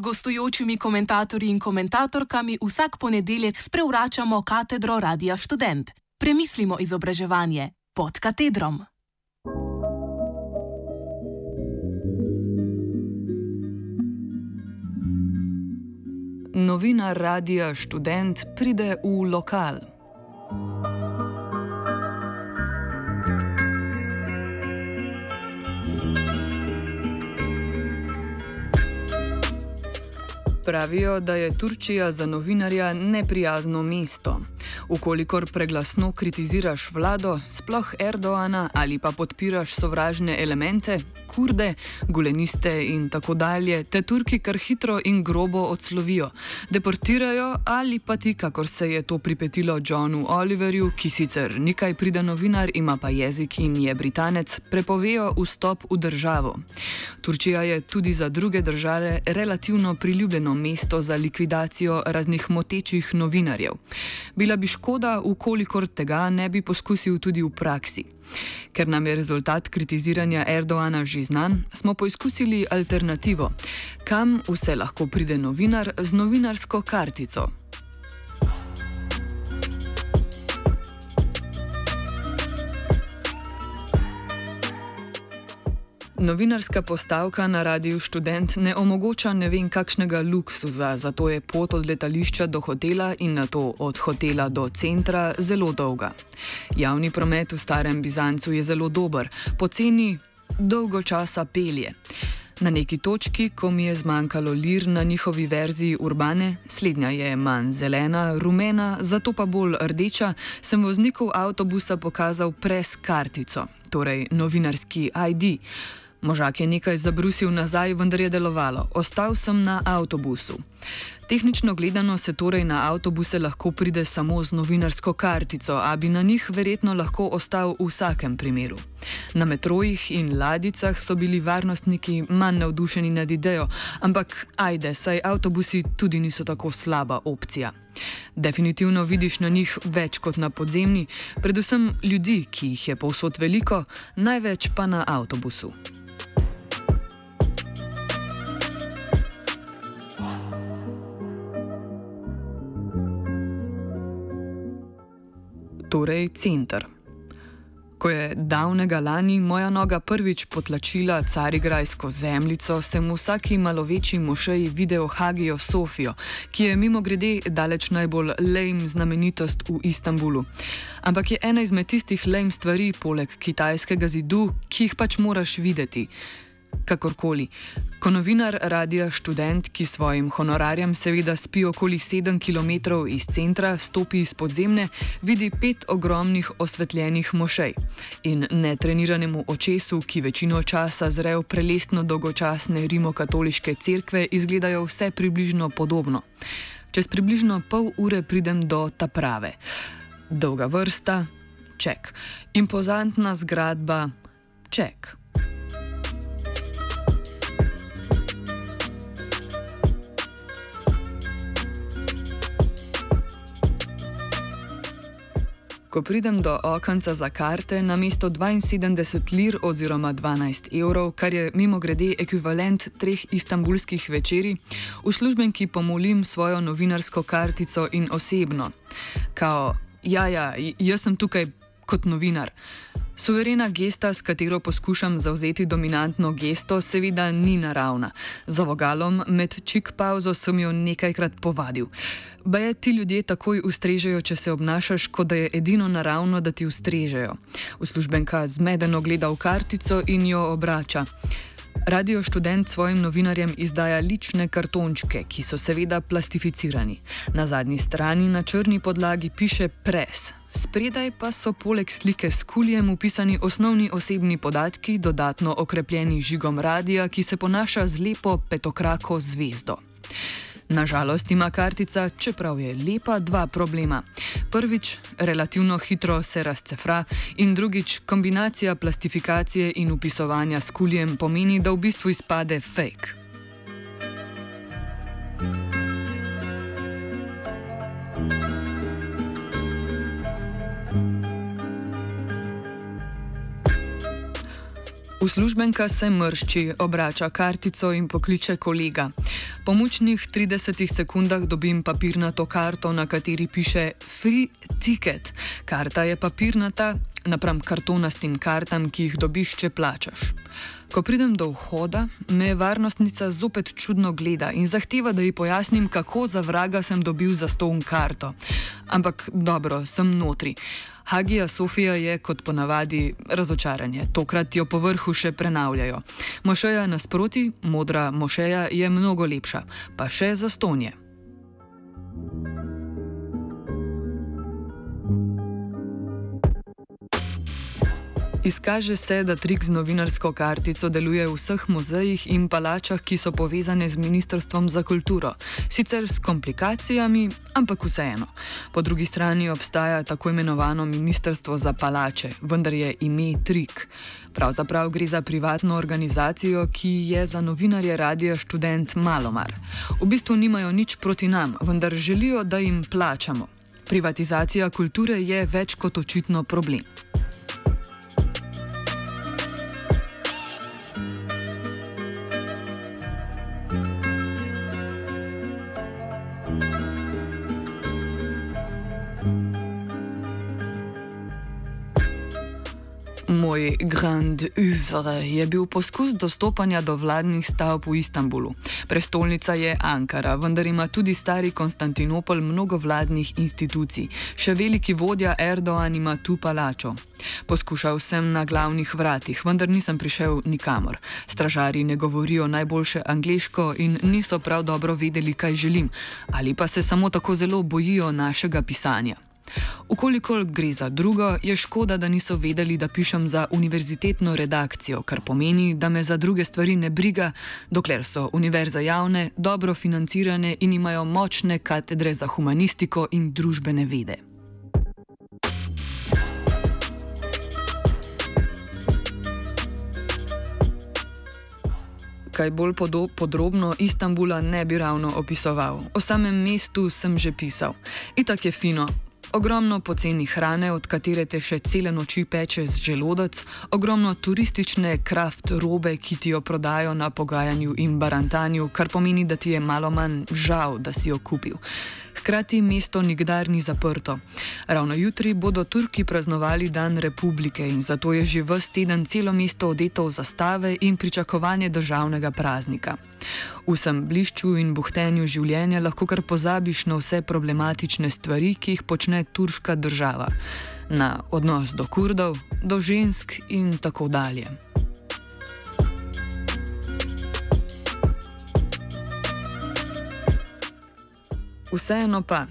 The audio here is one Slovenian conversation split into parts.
gostujočimi komentatorji in komentatorkami vsak ponedeljek sprevračamo katedro Radia Student. Premislimo izobraževanje pod katedrom. Novinar Radia Student pride v lokal. Pravijo, da je Turčija za novinarja neprijazno mesto. Ukolikor preglasno kritiziraš vlado, sploh Erdoana ali pa podpiraš sovražne elemente, kurde, guleniste in tako dalje, te Turki kar hitro in grobo odslovijo, deportirajo ali pa ti, kakor se je to pripetilo Johnu Oliverju, ki sicer nikaj pride novinar, ima pa jezik in je britanec, prepovejo vstop v državo. Turčija je tudi za druge države relativno priljubljeno mesto za likvidacijo raznih motečih novinarjev. Bila bi škoda, ukolikor tega ne bi poskusil tudi v praksi. Ker nam je rezultat kritiziranja Erdoana že znan, smo poizkusili alternativo, kam vse lahko pride novinar z novinarsko kartico. Novinarska postavka na Radiu Student ne omogoča ne vem kakšnega luksuza, zato je pot od letališča do hotela in na to od hotela do centra zelo dolga. Javni promet v starem Bizancu je zelo dober, poceni dolgo časa pelje. Na neki točki, ko mi je zmanjkalo lir na njihovi verziji urbane, slednja je manj zelena, rumena, zato pa bolj rdeča, sem vozniku avtobusa pokazal pres kartico, torej novinarski ID. Možak je nekaj zabrusil nazaj, vendar je delovalo. Ostal sem na avtobusu. Tehnično gledano se torej na avtobuse lahko pride samo z novinarsko kartico, a bi na njih verjetno lahko ostal v vsakem primeru. Na metrojih in ladicah so bili varnostniki manj navdušeni nad idejo, ampak ajde, saj avtobusi tudi niso tako slaba opcija. Definitivno vidiš na njih več kot na podzemni, predvsem ljudi, ki jih je povsod veliko, največ pa na avtobusu. Torej center. Ko je davnega lani moja noga prvič potlačila carigrajsko zemljico, sem v vsaki malo večji mošeji videl Hagijo Sofijo, ki je mimo grede daleč najbolj lame znamenitost v Istanbulu. Ampak je ena izmed tistih lame stvari, poleg kitajskega zidu, ki jih pač moraš videti. Kakorkoli, ko novinar radia študent, ki svojim honorarjem seveda spi okoli 7 km iz centra, stopi iz podzemne, vidi pet ogromnih osvetljenih mošej. In netreniranemu očesu, ki večino časa zre v prelestno dolgočasne rimokatoliške cerkve, izgledajo vse približno podobno. Čez približno pol ure pridem do ta prave. Dolga vrsta, ček. Impozantna zgradba, ček. Ko pridem do okenca za karte, na mesto 72 lir oziroma 12 evrov, kar je mimo grede ekvivalent treh istambulskih večerij, uslužbenki pomolim svojo novinarsko kartico in osebno. Kao, ja, ja, jaz sem tukaj kot novinar. Suverena gesta, s katero poskušam zauzeti dominantno gesto, seveda ni naravna. Za vogalom med čik pauzo sem jo nekajkrat povadil. Baje ti ljudje takoj ustrežejo, če se obnašaš, kot da je edino naravno, da ti ustrežejo. Uslužbenka zmedeno gleda v kartico in jo obrača. Radio študent svojim novinarjem izdaja lične kartončke, ki so seveda plastificirani. Na zadnji strani na črni podlagi piše pres. Spredaj pa so poleg slike s kuljem upisani osnovni osebni podatki, dodatno okrepljeni žigom radia, ki se ponaša z lepo petokrako zvezdo. Nažalost ima kartica, čeprav je lepa, dva problema. Prvič, relativno hitro se razcefra, in drugič, kombinacija plastifikacije in upisovanja s kuljem pomeni, da v bistvu izpade fake. Uslužbenka se mršči, obrača kartico in pokliče kolega. Po mučnih 30 sekundah dobim papirnato karto, na kateri piše Free Ticket. Karta je papirnata, napram kartonastim kartam, ki jih dobiš, če plačaš. Ko pridem do vhoda, me varnostnica zopet čudno gleda in zahteva, da ji pojasnim, kako za vraga sem dobil za ston karto. Ampak dobro, sem notri. Hagija Sofija je kot ponavadi razočaranje, tokrat jo po vrhu še prenavljajo. Mošeja nasproti, modra mošeja je mnogo lepša, pa še za Izkaže se, da trik z novinarsko kartico deluje v vseh muzejih in palačah, ki so povezane z Ministrstvom za kulturo. Sicer s komplikacijami, ampak vseeno. Po drugi strani obstaja tako imenovano Ministrstvo za palače, vendar je ime trik. Pravzaprav gre za privatno organizacijo, ki je za novinarje radio študent malomar. V bistvu nimajo nič proti nam, vendar želijo, da jim plačamo. Privatizacija kulture je več kot očitno problem. Moj grand oeuvre je bil poskus dostopanja do vladnih stavb v Istanbulu. Prestolnica je Ankara, vendar ima tudi stari Konstantinopol mnogo vladnih institucij. Še veliki vodja Erdoğan ima tu palačo. Poskušal sem na glavnih vratih, vendar nisem prišel nikamor. Stražari ne govorijo najboljše angliško in niso prav dobro vedeli, kaj želim, ali pa se samo tako zelo bojijo našega pisanja. Ukolikor gre za drugo, je škoda, da niso vedeli, da pišem za univerzitetno redakcijo, kar pomeni, da me za druge stvari ne briga, dokler so univerze javne, dobro financirane in imajo močne katedre za humanistiko in družbene vede. Kaj bolj podrobno Istanbula ne bi ravno opisoval. O samem mestu sem že pisal. Itak je fino, Ogromno poceni hrane, od katere te še cele noči peče z želodec, ogromno turistične kraft robe, ki ti jo prodajo na pogajanju in barantanju, kar pomeni, da ti je malo manj žal, da si jo kupil. Hkrati mesto nikdar ni zaprto. Ravno jutri bodo Turki praznovali Dan republike in zato je že vse teden celo mesto odeto v zastave in pričakovanje državnega praznika. V vsem blišču in buhtenju življenja lahko kar pozabiš na vse problematične stvari, ki jih počne turška država. Na odnos do kurdov, do žensk in tako dalje. Vseeno pa,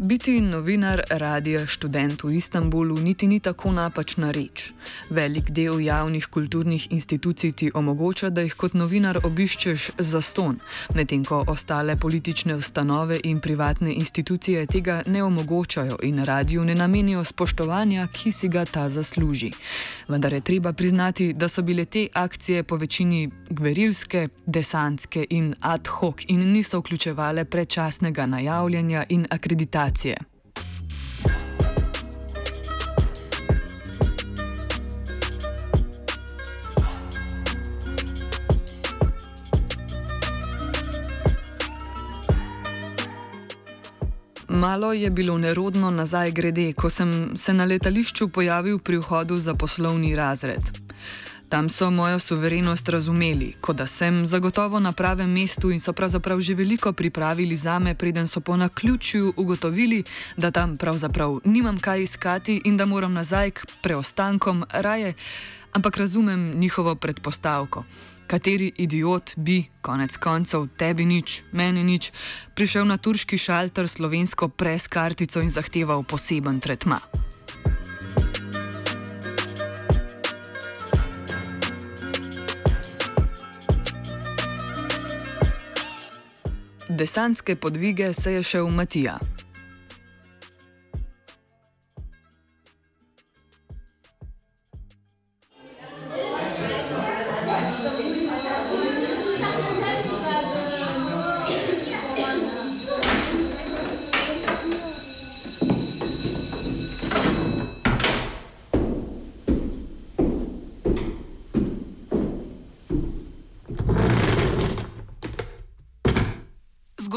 Biti novinar radia študent v Istanbulu niti ni tako napačna reč. Velik del javnih kulturnih institucij ti omogoča, da jih kot novinar obiščeš za ston, medtem ko ostale politične ustanove in privatne institucije tega ne omogočajo in radiju ne namenijo spoštovanja, ki si ga ta zasluži. Vendar je treba priznati, da so bile te akcije po večini gverilske, desantske in ad hoc in niso vključevale predčasnega najavljanja in akreditacije situacije. Malo je bilo nerodno nazaj grede, ko sem se na letališču pojavil pri vhodu za poslovni razred. Tam so mojo suverenost razumeli, kot da sem zagotovo na pravem mestu in so pravzaprav že veliko pripravili za me, preden so po naključju ugotovili, da tam pravzaprav nimam kaj iskati in da moram nazaj k preostankom raje, ampak razumem njihovo predpostavko. Kateri idiot bi, konec koncev, tebi nič, meni nič, prišel na turški šalter slovensko preskartico in zahteval poseben tretma. Desantske podvige se je šel Matija.